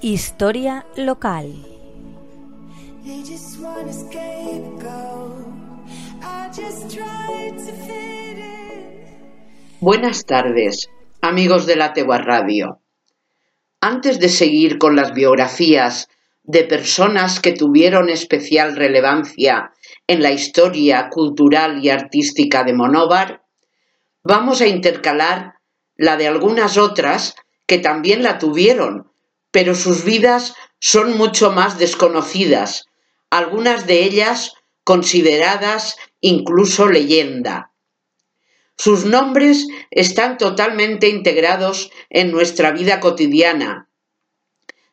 Historia local. Buenas tardes, amigos de la Tegua Radio. Antes de seguir con las biografías de personas que tuvieron especial relevancia en la historia cultural y artística de Monóvar, vamos a intercalar la de algunas otras que también la tuvieron, pero sus vidas son mucho más desconocidas, algunas de ellas consideradas incluso leyenda. Sus nombres están totalmente integrados en nuestra vida cotidiana,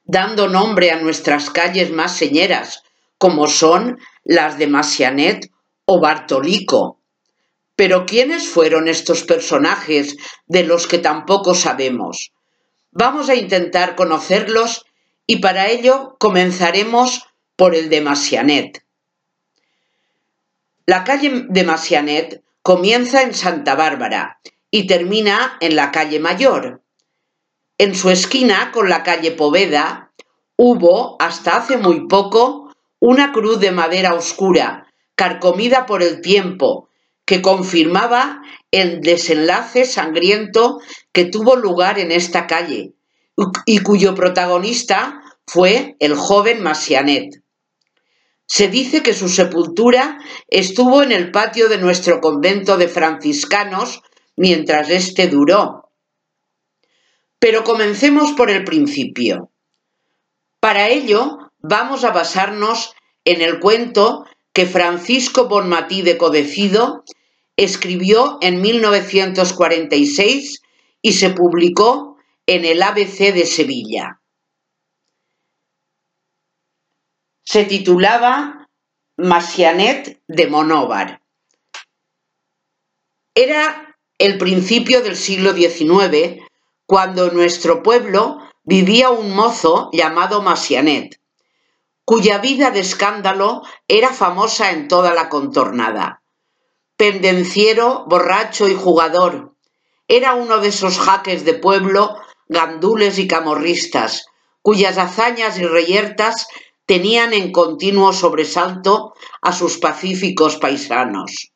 dando nombre a nuestras calles más señeras, como son las de Masianet o Bartolico. Pero ¿quiénes fueron estos personajes de los que tampoco sabemos? Vamos a intentar conocerlos y para ello comenzaremos por el de Masianet. La calle de Masianet comienza en Santa Bárbara y termina en la calle Mayor. En su esquina con la calle Poveda hubo, hasta hace muy poco, una cruz de madera oscura, carcomida por el tiempo, que confirmaba el desenlace sangriento que tuvo lugar en esta calle y cuyo protagonista fue el joven Masianet. Se dice que su sepultura estuvo en el patio de nuestro convento de franciscanos mientras éste duró. Pero comencemos por el principio. Para ello vamos a basarnos en el cuento que Francisco Bonmatí de Codecido escribió en 1946 y se publicó en el ABC de Sevilla. se titulaba Masianet de Monóvar. Era el principio del siglo XIX, cuando en nuestro pueblo vivía un mozo llamado Masianet, cuya vida de escándalo era famosa en toda la contornada. Pendenciero, borracho y jugador, era uno de esos jaques de pueblo, gandules y camorristas, cuyas hazañas y reyertas tenían en continuo sobresalto a sus pacíficos paisanos.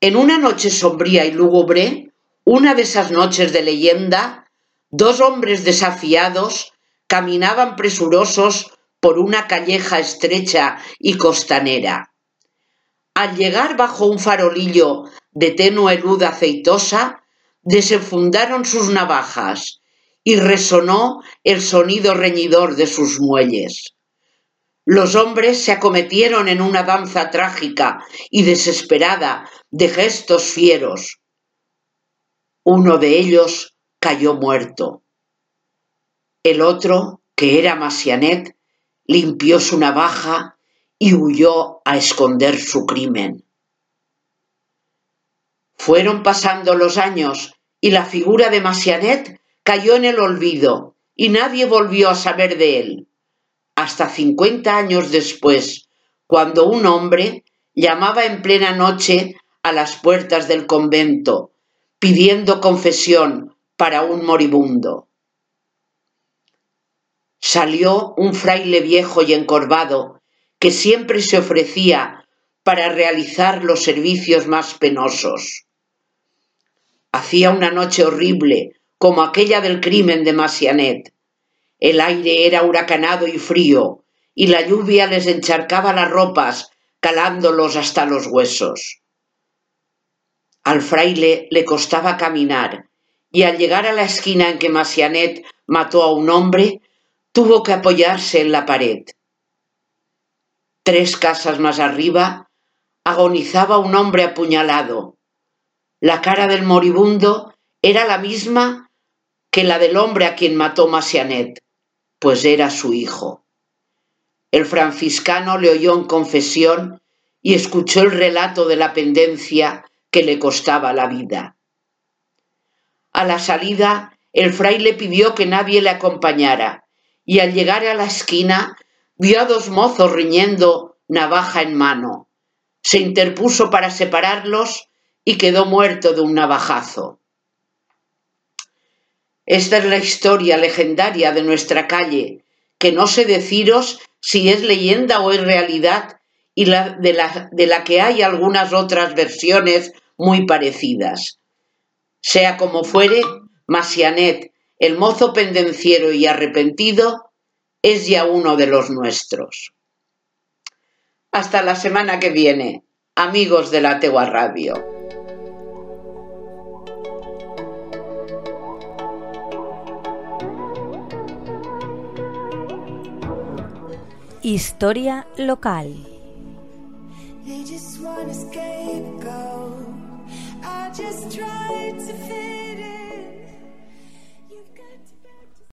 En una noche sombría y lúgubre, una de esas noches de leyenda, dos hombres desafiados caminaban presurosos por una calleja estrecha y costanera. Al llegar bajo un farolillo de tenue luz aceitosa, desenfundaron sus navajas y resonó el sonido reñidor de sus muelles. Los hombres se acometieron en una danza trágica y desesperada de gestos fieros. Uno de ellos cayó muerto. El otro, que era Masianet, limpió su navaja y huyó a esconder su crimen. Fueron pasando los años y la figura de Masianet cayó en el olvido y nadie volvió a saber de él. Hasta cincuenta años después, cuando un hombre llamaba en plena noche a las puertas del convento, pidiendo confesión para un moribundo. Salió un fraile viejo y encorvado que siempre se ofrecía para realizar los servicios más penosos. Hacía una noche horrible como aquella del crimen de Masianet. El aire era huracanado y frío, y la lluvia les encharcaba las ropas, calándolos hasta los huesos. Al fraile le costaba caminar, y al llegar a la esquina en que Masianet mató a un hombre, tuvo que apoyarse en la pared. Tres casas más arriba agonizaba un hombre apuñalado. La cara del moribundo era la misma que la del hombre a quien mató Masianet, pues era su hijo. El franciscano le oyó en confesión y escuchó el relato de la pendencia que le costaba la vida. A la salida, el fraile pidió que nadie le acompañara y al llegar a la esquina vio a dos mozos riñendo navaja en mano. Se interpuso para separarlos y quedó muerto de un navajazo. Esta es la historia legendaria de nuestra calle, que no sé deciros si es leyenda o es realidad, y la, de, la, de la que hay algunas otras versiones muy parecidas. Sea como fuere, Masianet, el mozo pendenciero y arrepentido, es ya uno de los nuestros. Hasta la semana que viene, amigos de la Tegua Radio. Historia local.